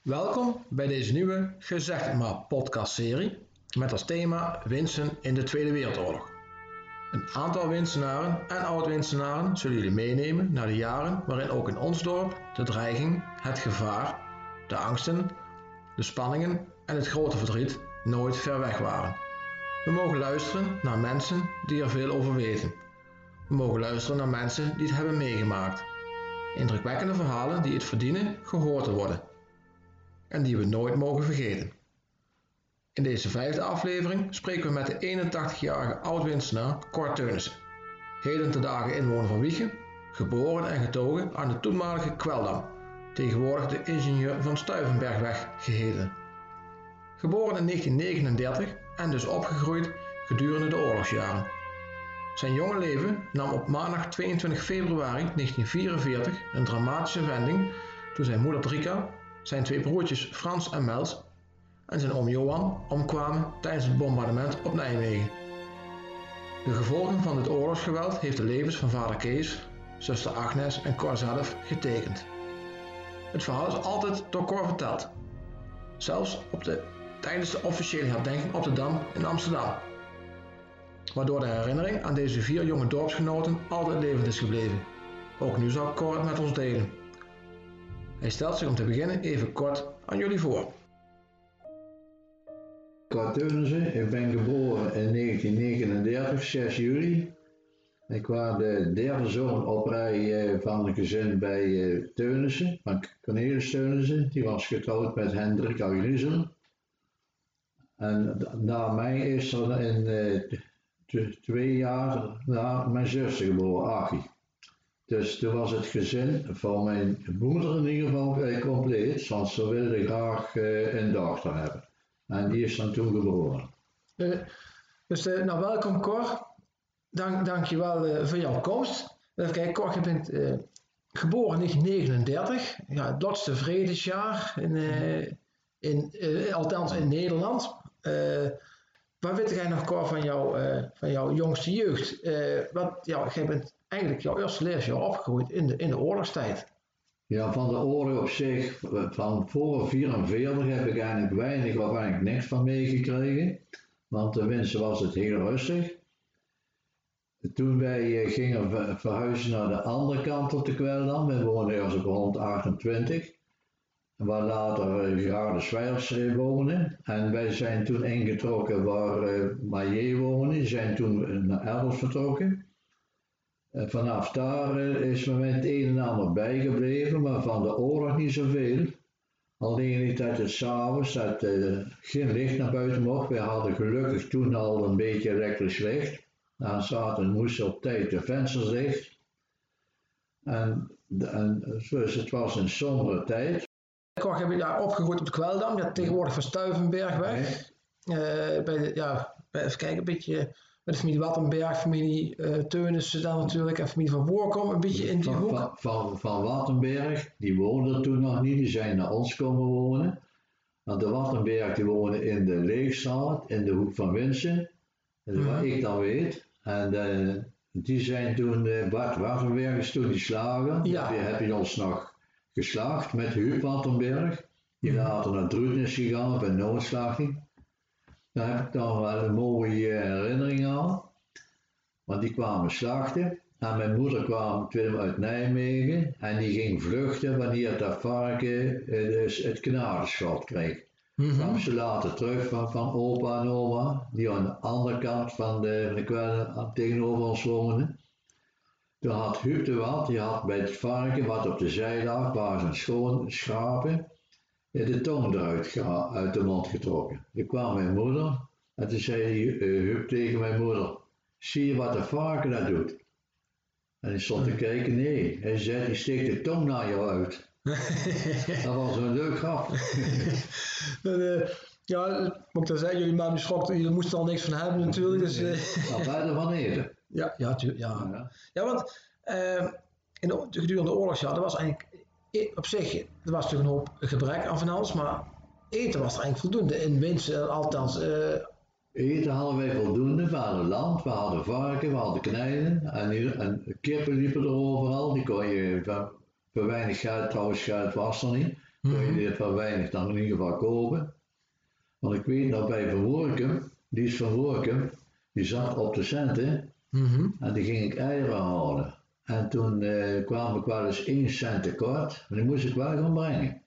Welkom bij deze nieuwe Gezegd maar podcastserie met als thema winsten in de Tweede Wereldoorlog. Een aantal winstenaren en oud-winstenaren zullen jullie meenemen naar de jaren waarin ook in ons dorp de dreiging, het gevaar, de angsten, de spanningen en het grote verdriet nooit ver weg waren. We mogen luisteren naar mensen die er veel over weten. We mogen luisteren naar mensen die het hebben meegemaakt. Indrukwekkende verhalen die het verdienen gehoord te worden en die we nooit mogen vergeten. In deze vijfde aflevering spreken we met de 81-jarige oud-winstenaar Cor Teunissen, heden te dagen inwoner van Wiegen, geboren en getogen aan de toenmalige Kweldam, tegenwoordig de ingenieur van Stuivenbergweg geheten. Geboren in 1939 en dus opgegroeid gedurende de oorlogsjaren. Zijn jonge leven nam op maandag 22 februari 1944 een dramatische wending toen zijn moeder Drika, zijn twee broertjes Frans en Mels en zijn oom Johan omkwamen tijdens het bombardement op Nijmegen. De gevolgen van dit oorlogsgeweld heeft de levens van vader Kees, zuster Agnes en Cor zelf getekend. Het verhaal is altijd door Cor verteld, zelfs op de, tijdens de officiële herdenking op de Dam in Amsterdam, waardoor de herinnering aan deze vier jonge dorpsgenoten altijd levend is gebleven. Ook nu zal Cor het met ons delen. Hij stelt zich om te beginnen even kort aan jullie voor. Cor Teunissen, ik ben geboren in 1939, 6 juli. Ik was de derde zoon op rij eh, van een gezin bij eh, Teunissen, van Cornelis Teunissen. Die was getrouwd met Hendrik Agrizel. En na mij is er in uh, twee jaar na mijn zuster geboren, Achie. Dus toen was het gezin van mijn moeder in ieder geval compleet, want ze wilde graag een dochter hebben. En die is dan toen geboren. Uh, dus uh, nou, welkom Cor. Dank, dank je wel uh, voor jouw komst. Even kijken, Cor, je bent geboren in 1939. Ja, het laatste vredesjaar, in, in, althans in Nederland. wat weet jij nog, Cor, van, van jouw jongste jeugd? wat, ja, jij bent eigenlijk jouw eerste levensjaar opgegroeid in de, in de oorlogstijd. Ja, van de oorlog op zich, van voor 44 heb ik eigenlijk weinig of eigenlijk niks van meegekregen. Want tenminste was het heel rustig. Toen wij eh, gingen verhuizen naar de andere kant op de Kweldam, we woonden eerst op rond 28, waar later uh, Gerarde Zwijers uh, wonen. En wij zijn toen ingetrokken waar Maillet woonde, zijn toen naar Elders vertrokken. En vanaf daar eh, is me het een en ander bijgebleven, maar van de oorlog niet zoveel. Alleen niet dat het s'avonds dat uh, geen licht naar buiten mocht. We hadden gelukkig toen al een beetje elektrisch licht. Dan zaten moesten op tijd de vensters dicht. En, en dus het was een sombere tijd. Ik heb ja, opgegroeid op de Kweldam, ja, tegenwoordig van Stuivenbergweg. Uh, bij de, ja, even kijken, een beetje de familie Wattenberg, familie uh, Teunissen dan natuurlijk en familie van Voorkom een beetje in die van, hoek. Van, van, van Wattenberg, die woonden toen nog niet, die zijn naar ons komen wonen. Want de Wattenberg die wonen in de Leegstraat, in de hoek van Winsen. Dat is wat ik dan weet. En uh, die zijn toen, uh, Bart Wattenberg is toen geslagen. Ja. Die heb je ons nog geslaagd met Huub Wattenberg. Die later naar Druten is gegaan bij noodslaging. Daar heb ik dan wel een mooie herinnering aan. Want die kwamen slachten. En mijn moeder kwam toen uit Nijmegen. En die ging vluchten wanneer dat varken dus het knadenschot kreeg. Mm -hmm. kwam ze later terug van, van opa en oma. Die aan de andere kant van de, de kwellen tegenover ons woonden. Toen had Huub de wat, die had bij het varken wat op de zij lag, waar zijn schoon schrapen de tong eruit uit de mond getrokken. Toen kwam mijn moeder en toen zei uh, Huub tegen mijn moeder, zie je wat de varken dat doet? En ik stond te kijken, nee. Hij zei, die steekt de tong naar jou uit. dat was een leuk grap. uh, ja, moet ik dan zeggen, jullie maken schok, jullie moesten al niks van hebben natuurlijk. Dus, uh... Nou, wij ervan eten. Ja, ja, ja. ja. ja want in de, gedurende de oorlogsjaar, dat was eigenlijk op zich, er was natuurlijk een hoop gebrek aan van alles, maar eten was er eigenlijk voldoende. In winst, althans. Uh... Eten hadden wij voldoende. We hadden land, we hadden varken, we hadden knijden. En, en kippen liepen er overal. Die kon je voor weinig geld, trouwens geld was er niet. Mhm. je dit van weinig dan in ieder geval kopen. Want ik weet nog bij Van Workum, die is Van Workum, die zat op de centen Mhm. en die ging ik eieren halen. En toen eh, kwam ik wel eens 1 cent tekort, maar die moest ik wel gaan brengen.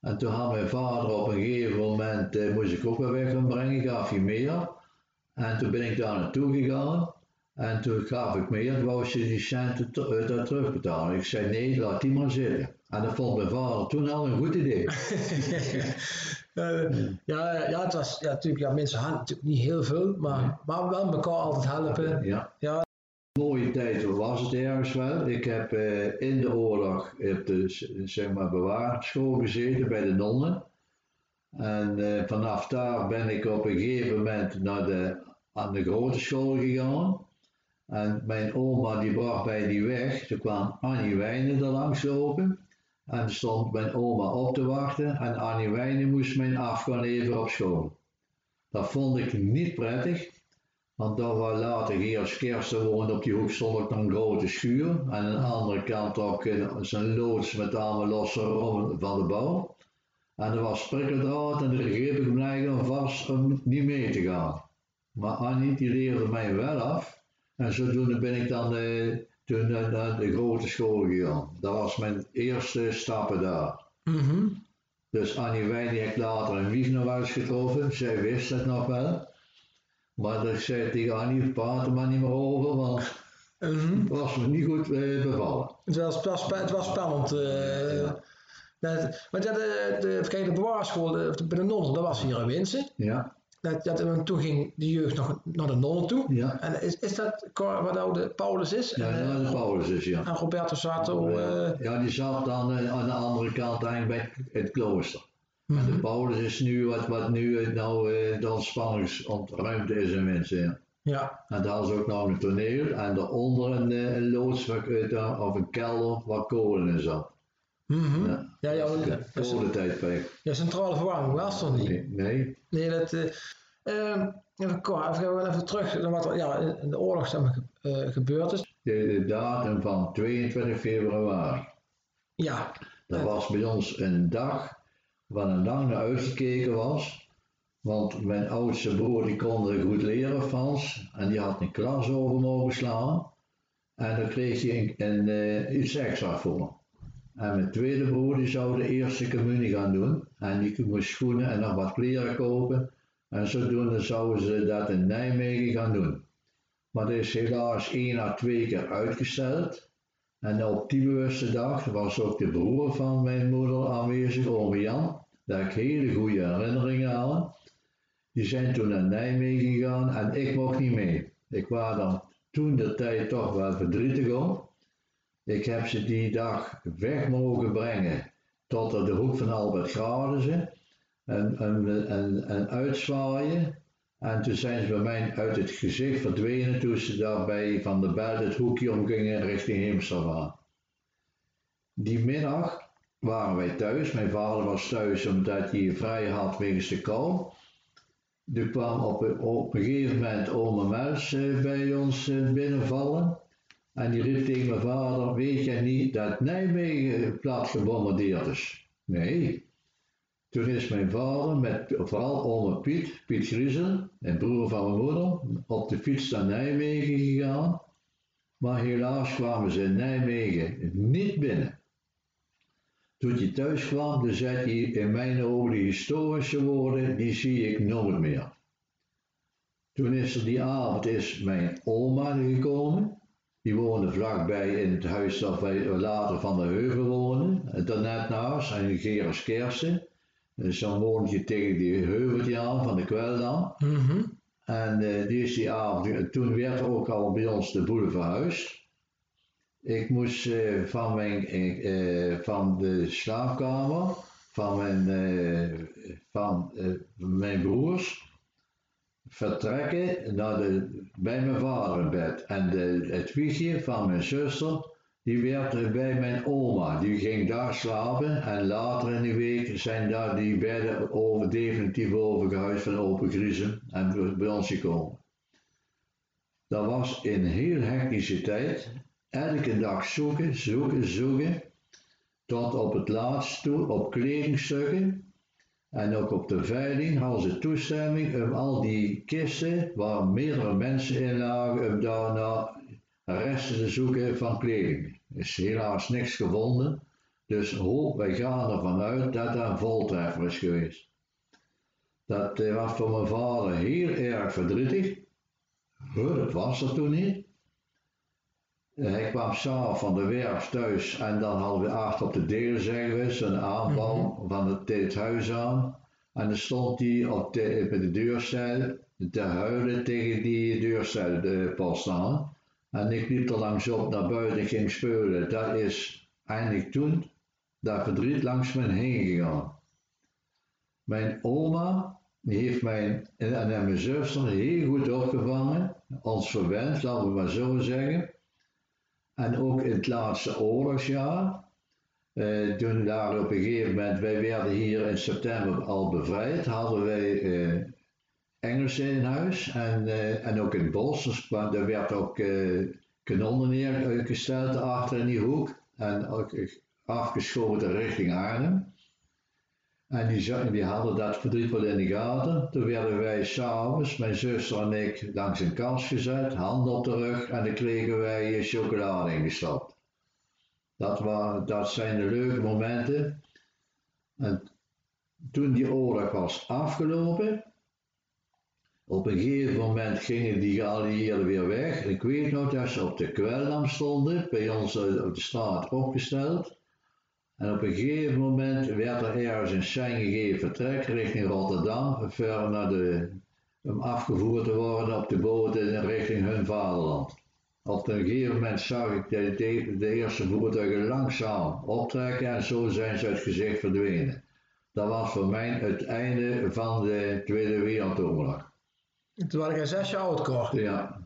En toen had mijn vader op een gegeven moment, eh, moest ik ook wel weg gaan brengen, gaf hij meer. En toen ben ik daar naartoe gegaan. En toen gaf ik meer, toen wou ze die centen te- eh, terugbetalen. Ik zei nee, laat die maar zitten. En dat vond mijn vader toen al een goed idee. Ja, ja, het was ja, natuurlijk, ja, mensen hadden natuurlijk niet heel veel, maar, maar wel elkaar altijd helpen. Ja. Ja. Was het ergens wel. Ik heb eh, in de oorlog op de z- zeg maar, bewaarschool gezeten bij de nonnen. En eh, vanaf daar ben ik op een gegeven moment naar de, aan de grote school gegaan. En mijn oma die bracht mij die weg. Toen kwam Annie Wijnen er langs lopen. En stond mijn oma op te wachten. En Annie Wijnen moest mij af gaan leveren op school. Dat vond ik niet prettig. Want daar waar later Geers Kersten woonde, op die hoek stond ook een grote schuur. En aan de andere kant ook zijn loods met allemaal losse van de bouw. En er was prikkeldraad en daar greep ik me aan vast om niet mee te gaan. Maar Annie die leerde mij wel af. En zodoende ben ik dan eh, toen naar de grote school gegaan. Dat was mijn eerste stappen daar. Mhm. Dus Annie Wijn die heb ik later in Wieg nog wel eens getroffen. Zij wist het nog wel. Maar ik zei tegen Annie, praat er maar niet meer over, want Mhm. het was me niet goed eh, bevallen. Het, was, het, was, het was spannend. eh. Dat, want ja, de, de, kijk, de bewaarschool de, bij de nonnen, dat was hier in Winsen. Ja, Dat, dat, en toen ging de jeugd nog naar de nonnen toe. ja. En is, is dat wat oude Paulus is? Ja, en, dat eh, is Paulus is, ja. en Roberto Sato. eh, Ja, die zat dan eh, aan de andere kant eigenlijk bij het klooster. Mhm. de Paulus is nu wat, wat nu eh, nou eh, de ontspanningsruimte is in mensen. Ja. Ja, En daar is ook nog een toneel en daaronder een, eh, een loods eh, of een kelder waar kolen in zat. mhm. Ja. ja, ja, want, Het ja, kolentijdperk. ja, centrale verwarming was er niet. Nee, nee. Nee, dat. eh ehm, even, Cor, even, even terug naar wat er ja, in- de oorlog zeg maar, eh, gebeurd is. De, de datum van 22 februari. Ja, Dat was bij ons een dag waar een lang naar uitgekeken was. Want mijn oudste broer die kon er goed leren Frans en die had een klas over mogen slaan. En daar kreeg je een, een, eh, iets extra voor. En mijn tweede broer die zou de eerste communie gaan doen. En die moest schoenen en nog wat kleren kopen. En zodoende zouden ze dat in Nijmegen gaan doen. Maar dat is helaas één à twee keer uitgesteld. En op die bewuste dag was ook de broer van mijn moeder aanwezig, ome Jan. Daar heb ik hele goede herinneringen aan. Die zijn toen naar Nijmegen gegaan en ik mocht niet mee. Ik was dan toen de tijd toch wel verdrietig om. Ik heb ze die dag weg mogen brengen tot de hoek van Albert Gradense en, en, en, en uitzwaaien. En toen zijn ze bij mij uit het gezicht verdwenen toen ze daarbij van de bed het hoekje omgingen richting Heemsterwaan. Die middag waren wij thuis. Mijn vader was thuis omdat hij vrij had wegens de kou. Er kwam op, een- gegeven moment ome Mels eh, bij ons eh, binnenvallen. En die riep tegen mijn vader, weet jij niet dat Nijmegen plat gebombardeerd is? Nee. Toen is mijn vader met vooral ome Piet, Piet Griezel, een broer van mijn moeder, op de fiets naar Nijmegen gegaan. Maar helaas kwamen ze in Nijmegen niet binnen. Toen hij thuis kwam, dan zei hij in mijn ogen die historische woorden, die zie ik nooit meer. Toen is er die avond is mijn oma gekomen. Die woonde vlakbij in het huis dat wij later van de Heuvel woonden. Daarnet naast, en Gerers Kersen. Dus dan woonde je tegen die heuveltje aan van de Kweldam. mhm. En eh, die is die avond, toen werd ook al bij ons de boel verhuisd. Ik moest eh, van, mijn, eh, van de slaapkamer van mijn, eh, van, mijn broers vertrekken naar de, bij mijn vader bed. En de, het wiegje van mijn zuster, die werd er bij mijn oma. Die ging daar slapen en later in de week zijn daar die bedden over, definitief overgehuisd van open griezen en bij ons gekomen. Dat was een heel hectische tijd. Elke dag zoeken, zoeken, zoeken. tot op het laatst toe op kledingstukken en ook op de veiling hadden ze toestemming om al die kisten waar meerdere mensen in lagen, om daarna resten te zoeken van kleding. Er is helaas niks gevonden, dus hoop, wij gaan ervan uit dat dat een voltreffer is geweest. Dat eh, was voor mijn vader heel erg verdrietig. Dat was er toen niet. Eh, Hij kwam s'avonds van de werf thuis en dan hadden we achter op de deur, zeggen we, een aanval van het, het huis aan. En dan stond hij op de, bij de deurstijl te huilen tegen die deurstijl de aan. En ik liep er langs op naar buiten en ging spelen. Dat is eindelijk toen dat verdriet langs me heen gegaan. Mijn oma heeft mij en en mijn zuster heel goed opgevangen, ons verwend, laten we maar zo zeggen. En ook in het laatste oorlogsjaar, eh, toen daar op een gegeven moment, wij werden hier in september al bevrijd, hadden wij eh, Engelsen in huis en, eh, en ook in bos. Dus, er werd ook eh, kanonnen neergesteld achter in die hoek en ook eh, afgeschoten richting Arnhem. En die, hadden dat verdriet wel in de gaten. Toen werden wij s'avonds, mijn zuster en ik, langs een kast gezet, handen op de rug en dan kregen wij chocolade ingestapt. Dat, waren, dat zijn de leuke momenten. En toen die oorlog was afgelopen, op een gegeven moment gingen die geallieerden weer weg. Ik weet nog dat ze op de kweldam stonden, bij ons eh, op de straat opgesteld. En op een gegeven moment werd er ergens een sein gegeven vertrek richting Rotterdam, ver naar de, om afgevoerd te worden op de boot in richting hun vaderland. Op een gegeven moment zag ik de, de, de eerste voertuigen langzaam optrekken en zo zijn ze uit gezicht verdwenen. Dat was voor mij het einde van de Tweede Wereldoorlog. Toen was ik zes jaar oud, Cor. Ja,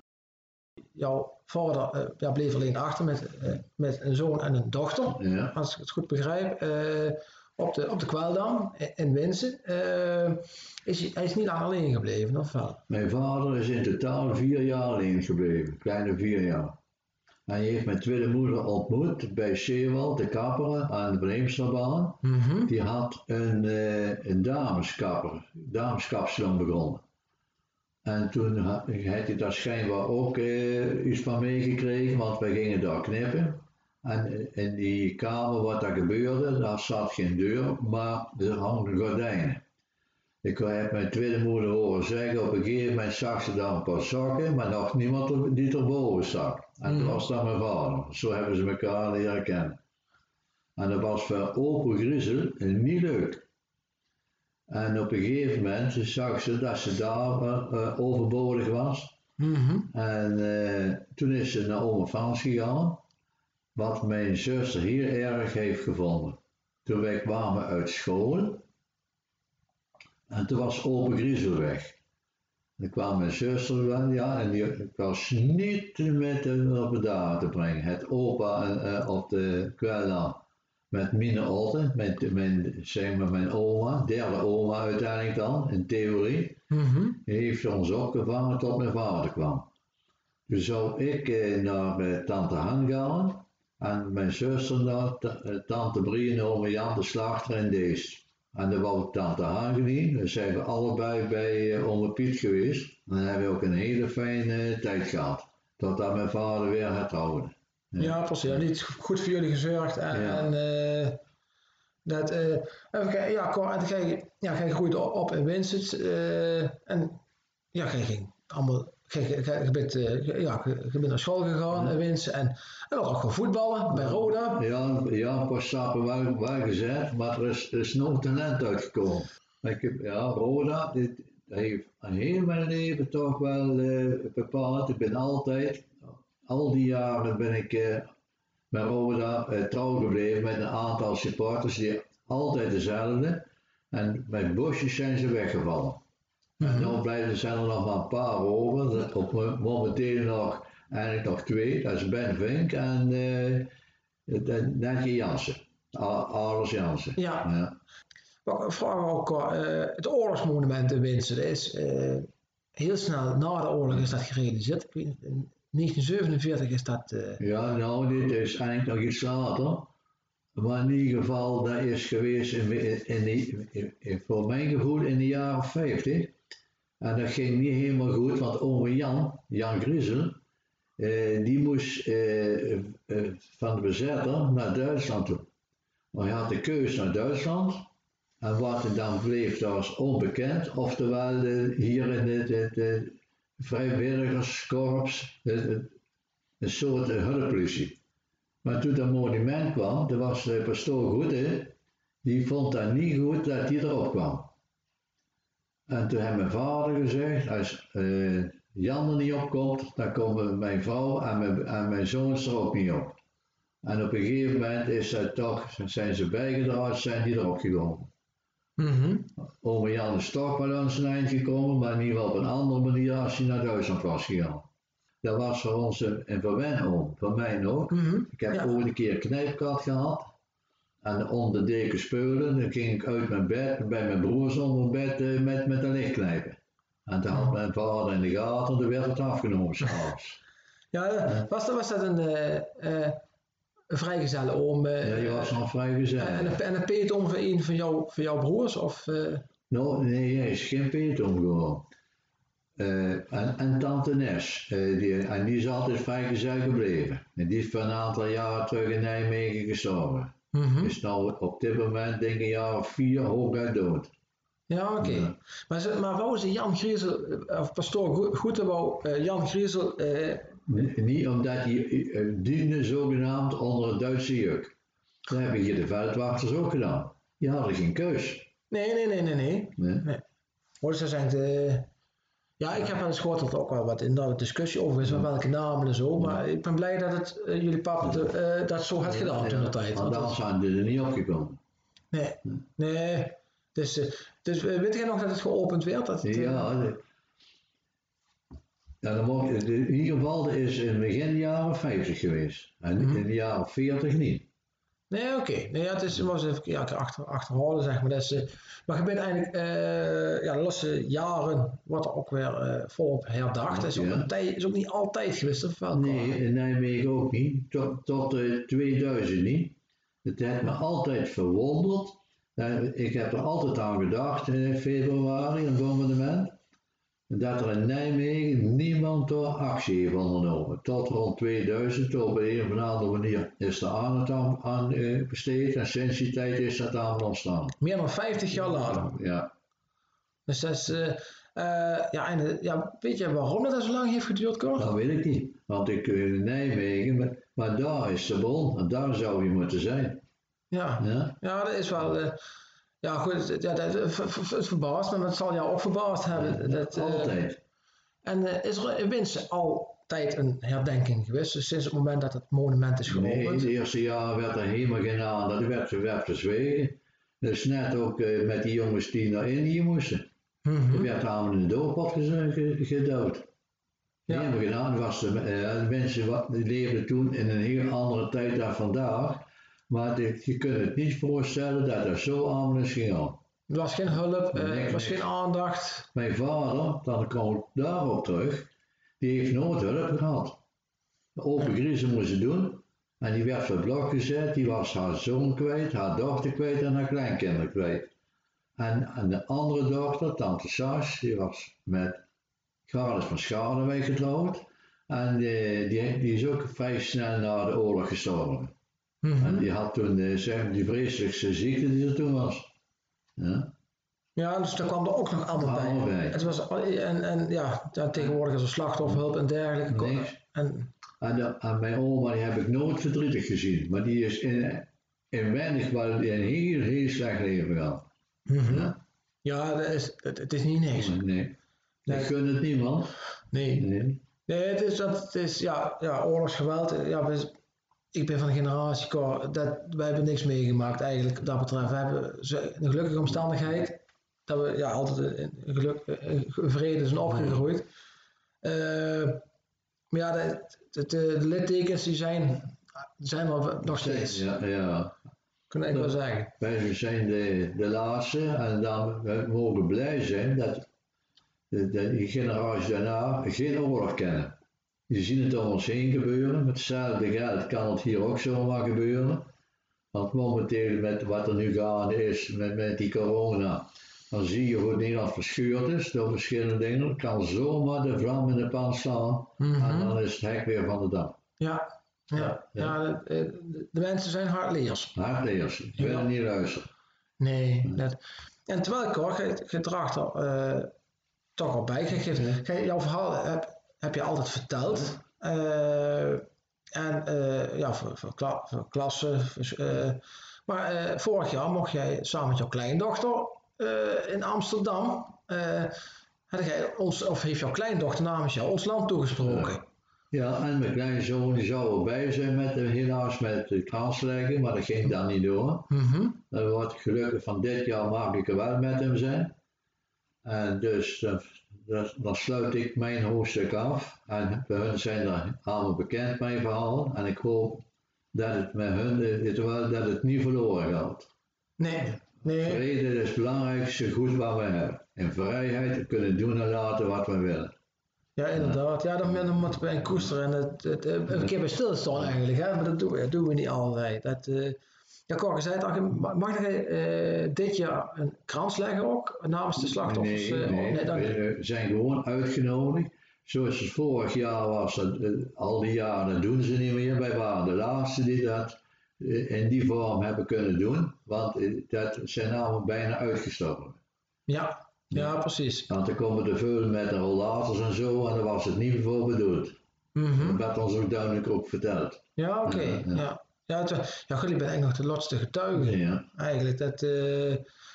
Jouw vader eh, ja, bleef alleen achter met, eh, met een zoon en een dochter, ja. als ik het goed begrijp, eh, op, de, op de Kweldam in- in Winsen. Is hij, is niet lang alleen gebleven, of wel? Mijn vader is in totaal vier jaar alleen gebleven, kleine vier jaar. Hij heeft mijn tweede moeder ontmoet bij Zeewald, de kapper aan de Breemsterbaan. Mhm. Die had een, een dameskapper, dameskapsalon begonnen. En toen ha- had hij daar schijnbaar ook eh, iets van meegekregen, want wij gingen daar knippen. En eh, in die kamer wat daar gebeurde, daar zat geen deur, maar er hangden gordijnen. Ik heb mijn tweede moeder horen zeggen, op een gegeven moment zag ze daar een paar zakken, maar nog niemand die erboven zat. En dat Mhm. was dan mijn vader. Zo hebben ze elkaar leren kennen. En dat was voor open griezel niet leuk. En op een gegeven moment zag ze dat ze daar eh, eh, overbodig was. Mhm. En eh, toen is ze naar oma Frans gegaan, wat mijn zuster heel erg heeft gevonden. Toen wij kwamen uit school, en toen was open griezel weg. Dan kwam mijn zuster wel, ja, en die was niet met hem op de te brengen. Het opa en, op de kwella met mijn otte, met mijn, zeg maar mijn oma, derde oma uiteindelijk dan, in theorie. Mhm. Die heeft ons opgevangen tot mijn vader kwam. Toen zou ik eh, naar eh, tante Han gaan en mijn zuster naar eh, tante Brie en oma Jan de slachter in Deest. En dan wou tante Han gezien, dus zijn we allebei bij eh, oma Piet geweest. En dan hebben we ook een hele fijne eh, tijd gehad, totdat mijn vader weer hertrouwde. Ja, precies. Ja, niet goed voor jullie gezorgd. En, Ja. en eh, dat, eh, even kijken, ja, Cor, en je, ja, je op, in Winsert. eh, en ja, je ging allemaal, je, je, je, je bent, ja, je, je bent naar school gegaan in Winsert. En, en ook gewoon voetballen bij Roda. Ja, ja een paar stappen wel, wel gezet, maar er is, er is nog talent uitgekomen. Ik heb, ja, Roda, dit heeft heel mijn leven toch wel eh, bepaald. Ik ben altijd, al die jaren ben ik eh, bij Roda eh, trouw gebleven met een aantal supporters die altijd dezelfde. En met bosjes zijn ze weggevallen. En Mhm. nu blijven zijn er nog maar een paar over. Op, mo- momenteel nog, eigenlijk nog twee. Dat is Ben Vink en eh het- Netje Jansen. Alles Jansen. Ja. ja. Vraag ook, eh, het oorlogsmonument in Winsert is eh, heel snel na de oorlog is dat gerealiseerd. Ik weet in 1947 is dat... eh, Ja, nou, dit is eigenlijk nog iets later. Maar in ieder geval, dat is geweest in, in, in, voor mijn gevoel in de jaren 50. En dat ging niet helemaal goed, want ome Jan, Jan Griezel, eh, die moest eh, eh, van de bezetter naar Duitsland toe. Maar hij had de keus naar Duitsland. En wat er dan bleef, dat was onbekend. Oftewel eh, hier in de, de vrijwilligerskorps, eh, eh, een soort eh, hulppolitie. Maar toen dat monument kwam, er was de pastoor Goede, die vond dat niet goed dat die erop kwam. En toen heeft mijn vader gezegd, als eh, Jan er niet op komt, dan komen mijn vrouw en mijn, en mijn zoons er ook niet op. En op een gegeven moment is dat toch, zijn ze bijgedragen, zijn die erop gekomen. Ome Jan is toch wel aan zijn eind gekomen, maar in ieder geval op een andere manier als hij naar Duitsland was gegaan. Dat was voor ons een, een verwenoom, voor mij ook. Mhm. Ik heb Ja. ooit een keer een knijpkat gehad. En onder de deken speulen, dan ging ik uit mijn bed, bij mijn broers onder bed eh, met, met een lichtknijpen. En toen had mijn vader in de gaten, toen werd het afgenomen s'avonds. Ja, eh, was, dat, was dat een, eh een vrijgezelle oom? eh, Ja, die was nog vrij en, en een peetoom van een van, jou, van jouw broers? Of, eh, Nou, nee, hij is geen peetoom gewoon. Eh, en, en tante Nes, die, en die is altijd vrijgezel gebleven. En die is voor een aantal jaren terug in Nijmegen gestorven. mhm. Is nou op dit moment denk ik een jaar of vier hooguit dood. Ja, oké. Ja. Maar, maar wou ze Jan Griezel, eh, of pastoor Go- Goede wou Jan Griezel, Niet omdat hij eh, diende zogenaamd onder het Duitse juk. Dat hebben hier de veldwachters ook gedaan. Die hadden geen keus. nee, nee, nee, nee, nee. Nee. Hoor, ze zijn de... Ja, ik heb wel eens gehoord dat er ook wel wat in de discussie over is, met welke namen en zo. Maar ik ben blij dat het, eh, jullie pap de- eh, dat zo had gedaan toen de tijd. Want anders dat- zijn die er niet opgekomen. Nee, nee. Dus, eh, dus eh, weet jij nog dat het geopend werd? Dat het, eh, Ja, ja dan mocht, in ieder geval dat is in begin jaren 50 geweest. En Mhm. in de jaren 40 niet. Nee, oké. Nee, ja, het is, was even ja, achter, achterhalen, zeg maar. Dat is, eh, maar je bent eigenlijk, eh, ja, de laatste jaren wordt er ook weer eh, volop herdacht. Dat is ook, Ja. een tijd, is ook niet altijd geweest, of wel? Nee, in Nijmegen ook niet. Tot, tot eh, 2000 niet. Het heeft me altijd verwonderd. Ik heb er altijd aan gedacht in februari, een bombardement. Dat er in Nijmegen niemand door actie heeft ondernomen. Tot rond 2000, op een of andere manier, is er aandacht aan, aan eh, besteed. En sinds die tijd is dat allemaal ontstaan. Meer dan 50 jaar later. Ja, Dus dat is, eh, eh, ja, en, ja, weet je waarom dat zo lang heeft geduurd, Cor? dat weet ik niet. Want ik in Nijmegen, maar, maar daar is de bron. En daar zou je moeten zijn. Ja. Ja? Ja, dat is wel. Ja, goed. het- Ja, dat, het ver- ver- het verbaast me, maar het zal jou ook verbaasd hebben. Dat, eh, Altijd. En eh, is er in Winsen altijd een herdenking geweest, dus sinds het moment dat het monument is Nee, geopend? de eerste jaren werd er helemaal geen aandacht. Er werd, er werd verzwegen. Dus net ook eh, met die jongens die naar Indië moesten. Mhm. Er werd allemaal in de ge- gedood. Ja. Helemaal aandacht. Was de, de mensen wat, leefden toen in een heel andere tijd dan vandaag. Maar dit- je kunt het niet voorstellen dat er zo allemaal is gegaan. Er was geen hulp, eh, er was geen aandacht. Mijn vader, dan kom ik daarop terug, die heeft nooit hulp gehad. De open griezen moesten doen. En die werd voor blok gezet, die was haar zoon kwijt, haar dochter kwijt en haar kleinkinderen kwijt. En, en de andere dochter, tante Sas, die was met Gladys van Schadenweg getrouwd. En die, die, die is ook vrij snel na de oorlog gestorven. Mhm. En die had toen eh, zeg maar, die vreselijkste ziekte die er toen was. Ja? Ja, dus daar kwam er ook nog allemaal bij. Het was, en, en ja, tegenwoordig is er slachtofferhulp en dergelijke. Niks. En, de- en mijn oma die heb ik nooit verdrietig gezien. Maar die is in, in weinig wel in een heel, heel slecht leven gehad. Mhm. Ja. Ja, dat is, het, het is niet niks. Nee. Nee. Ik gun het niemand. Nee. Nee. Nee, het is, dat, het is ja, ja, oorlogsgeweld. eh, Ja, we- ik ben van de generatie, Cor, dat, wij hebben niks meegemaakt eigenlijk dat betreft. We hebben een gelukkige omstandigheid dat we ja, altijd in in geluk, vrede zijn opgegroeid. Eh, maar ja, de, de, de, littekens die zijn, zijn er nog steeds, Ja, ja. kan ik wel zeggen. Wij zijn de, de laatste en dan we mogen blij zijn dat de, de, generatie daarna geen oorlog kennen. Je ziet het om ons heen gebeuren. Met hetzelfde geld kan het hier ook zomaar gebeuren. Want momenteel met wat er nu gaande is met, met die corona, dan zie je hoe Nederland verscheurd is door verschillende dingen. Het kan zomaar de vlam in de pan slaan Mhm. en dan is het hek weer van de dam. Ja, ja, Ja, ja. de, mensen zijn hardleers. Hardleers, ik wil Ja. niet luisteren. Nee, net. En terwijl ik hoor, je, je draagt er eh, toch al bij. Kijk, je- kijk, jouw verhaal heb, heb je altijd verteld. Eh, en eh, ja, voor, voor, kla, voor klassen. voor, eh, maar vorig jaar mocht jij samen met jouw kleindochter in Amsterdam. ons, of heeft jouw kleindochter namens jou ons land toegesproken? Ja, en mijn kleinzoon die zou erbij zijn met, helaas met de kransleggen, maar dat ging dan niet door. Mhm. Dan wordt gelukkig van dit jaar mag ik er wel met hem zijn. En dus dan, dan- dan sluit ik mijn hoofdstuk af. En bij hun zijn er allemaal bekend mijn verhaal. En ik hoop dat het met hun, dat het niet verloren gaat. Nee, nee. Vrede is het belangrijkste goed wat we hebben. In vrijheid kunnen doen en laten wat we willen. Ja, inderdaad. Ja, dan, moeten we in koesteren en het, het, het, een keer bij stilstaan eigenlijk. Hè? Maar dat doen we, dat doen we niet altijd. Dat, eh je zei het al, mag jij eh, dit jaar een krans leggen ook namens de slachtoffers? Nee, eh, nee, je. we zijn gewoon uitgenodigd. Zoals het vorig jaar was, dat, eh, al die jaren doen ze niet meer. Wij waren de laatste die dat eh, in die vorm hebben kunnen doen, want dat zijn namelijk bijna uitgestorven. ja, ja, precies. Want dan komen de veel met de rollators en zo, en daar was het niet voor bedoeld. Mhm. Dat werd ons ook duidelijk ook verteld. Ja, oké. Ja. Ja. het, ja, goed, ik ben eigenlijk nog de laatste getuige. Ja, Eigenlijk. Dat, eh,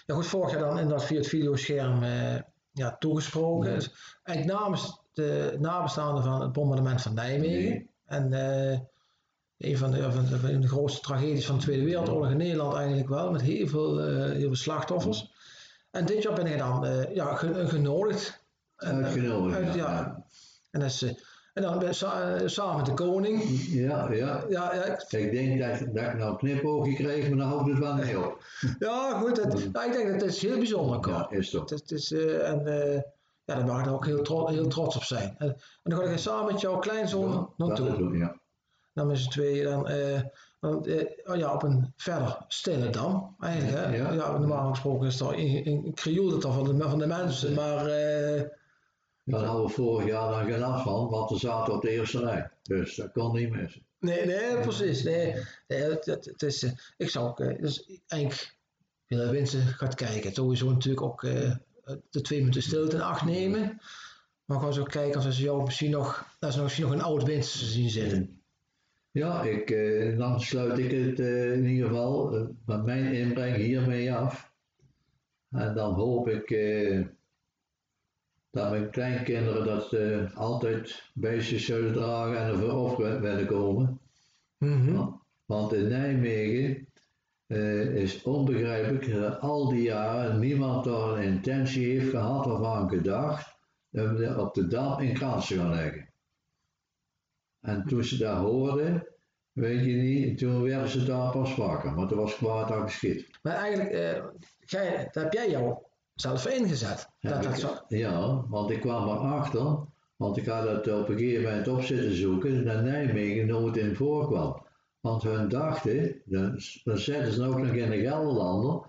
ja, goed, vorig jaar dan inderdaad via het videoscherm eh, ja, toegesproken. Ja. Dus eigenlijk namens de nabestaanden van het bombardement van Nijmegen. Nee. En eh, een, van de, van, de, van de grootste tragedies van de Tweede Wereldoorlog in Nederland eigenlijk wel. Met heel veel, heel veel slachtoffers. En dit jaar ben ik dan ja, ge- genodigd. En, uit- ja. En, dat is, en dan ben- sa- eh, samen met de koning. Ja, ja. Ja, ja, ik- Ik denk dat, dat ik nou een knipoogje kreeg, maar dan houdt het wel niet op. ja goed. Dat, nou, ik denk dat het is heel bijzonder kan. Ja, is toch. Het, het is, eh, en eh, ja, daar mag ik er ook heel, tro- heel trots op zijn. En, en dan ga ik samen met jouw kleinzoon Dat naartoe. doen, ja. Dan met z'n tweeën dan, dan, oh ja, op een verder stille dam eigenlijk. Hè? Ja. Ja. normaal gesproken is er in, in, in krioel het dan van de, van de mensen, maar eh, Daar hadden we vorig jaar dan geen last van, want we zaten op de eerste rij. Dus dat kon niet missen. nee, nee, precies. Nee, nee, het, het, het is, eh, ik zou ook, eh, dus eigenlijk willen wensen gaat kijken. Sowieso natuurlijk ook eh, de twee minuten stilte in acht nemen. Maar gewoon zo kijken of ze jou misschien nog, dat ze misschien nog een oud winst zien zitten. Ja, ik, dan sluit ik het in ieder geval met mijn inbreng hiermee af. En dan hoop ik dat mijn kleinkinderen dat eh, altijd zullen dragen en ervoor op willen komen. Mhm. Want in Nijmegen eh, is onbegrijpelijk dat al die jaren niemand daar een intentie heeft gehad of aan gedacht om op de dam een krans te gaan leggen. En toen ze dat hoorden, weet je niet, toen werden ze daar pas wakker, want er was kwaad aan geschiet. Maar eigenlijk, jij, daar heb jij jou zelf ingezet. Ja, Dat, dat zo, Ja, want ik kwam erachter, want ik had het op een gegeven moment op zitten zoeken, dat Nijmegen nooit in voorkwam. Want hun dachten, dan, dan zetten ze ook nog in de Gelderlander,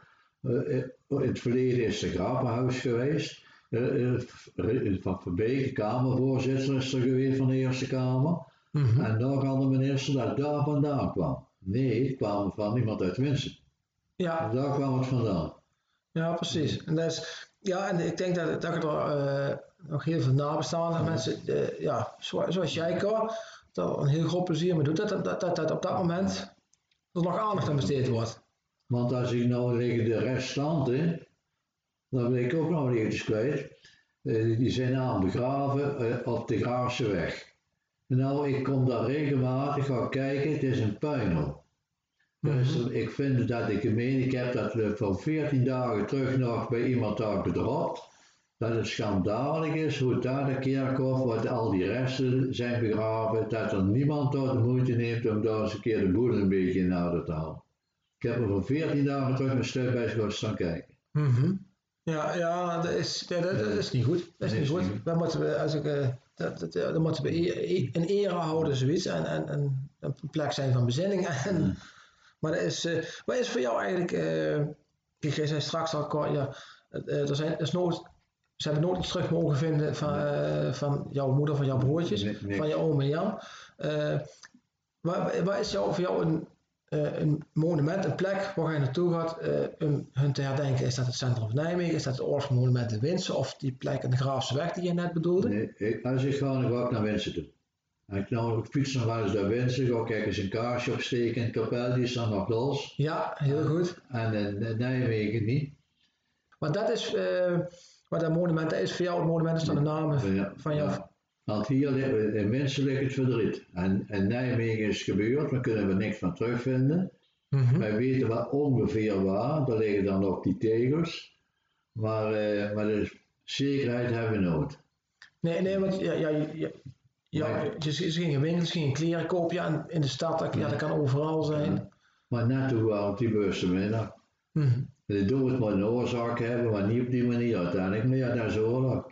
eh, eh, in het verleden is er Grappenhuis geweest, eh, van Verbeek, Kamervoorzitter is er geweest van de Eerste Kamer, Mhm. en dan kan de minister dat daar vandaan kwam. Nee, het kwam van iemand uit Winsen. ja, Daar kwam het vandaan. Ja, precies. En, is, ja, en ik denk dat, dat er eh, nog heel veel nabestaanden mensen, eh, ja, zo- zoals jij, Cor, dat een heel groot plezier mee doet. Dat, dat, dat, dat, op dat moment er nog aandacht aan besteed wordt. Want als ik nou liggen de restanten, dan ben ik ook nog eventjes kwijt. Eh, die zijn aan begraven eh, op de Graafse weg. Nou, ik kom daar regelmatig gaan kijken, het is een puinhoop. Dus ik vind dat de gemeente, ik heb dat eh, van 14 dagen terug nog bij iemand daar bedropt. Dat het schandalig is hoe daar de kerkhof, waar al die resten zijn begraven, dat er niemand daar de moeite neemt om daar eens een keer de boel een beetje in orde te houden. Ik heb er van 14 dagen terug een stuk bij gaan staan kijken. Mhm. Ja, ja, dat is, ja, dat, dat is niet goed. Dat is niet goed. niet goed. Dan moeten we, als ik, eh, dat, dat, dan moeten we e- e- een ere houden, zoiets. En, en, en een plek zijn van bezinning. En Maar dat is, eh, wat is voor jou eigenlijk, eh kijk, jij zei straks al, ja, eh, er zijn, er is nooit, ze hebben nooit iets terug mogen vinden van, eh, van jouw moeder, van jouw broertjes, Nee, van je oom en Jan. Eh waar, waar is jou, voor jou een, eh, een monument, een plek waar je naartoe gaat eh, om hun te herdenken? Is dat het centrum van Nijmegen? Is dat het Oorlogsmonument in Winsen? Of die plek in de Graafse Weg die je net bedoelde? Nee, als ik ga, dan ga ik naar Wensen toe. Ik nou ik fiets nog wel eens naar Wensen, ga ik eens een kaarsje opsteken in kapel, die is dan nog los. Ja, heel goed. En in, Nijmegen niet. Maar dat is, eh wat dat monument is voor jou, het monument is dan de naam Ja, van jou. ja. Want hier in Wensen ligt het verdriet. En in Nijmegen is het gebeurd, daar kunnen we niks van terugvinden. Mhm. Wij weten wel ongeveer waar, daar liggen dan ook die tegels. Maar, eh, maar de zekerheid hebben we nooit. Nee, nee, want ja, ja, ja, ja, Nee. je, je ging in winkels, ging in kleren kopen, ja, in de stad, dat, ja, dat kan overal zijn. Maar net toen wel op die bewuste Mhm. De dood moet een oorzaak hebben, maar niet op die manier uiteindelijk. Maar ja, dat is oorlog.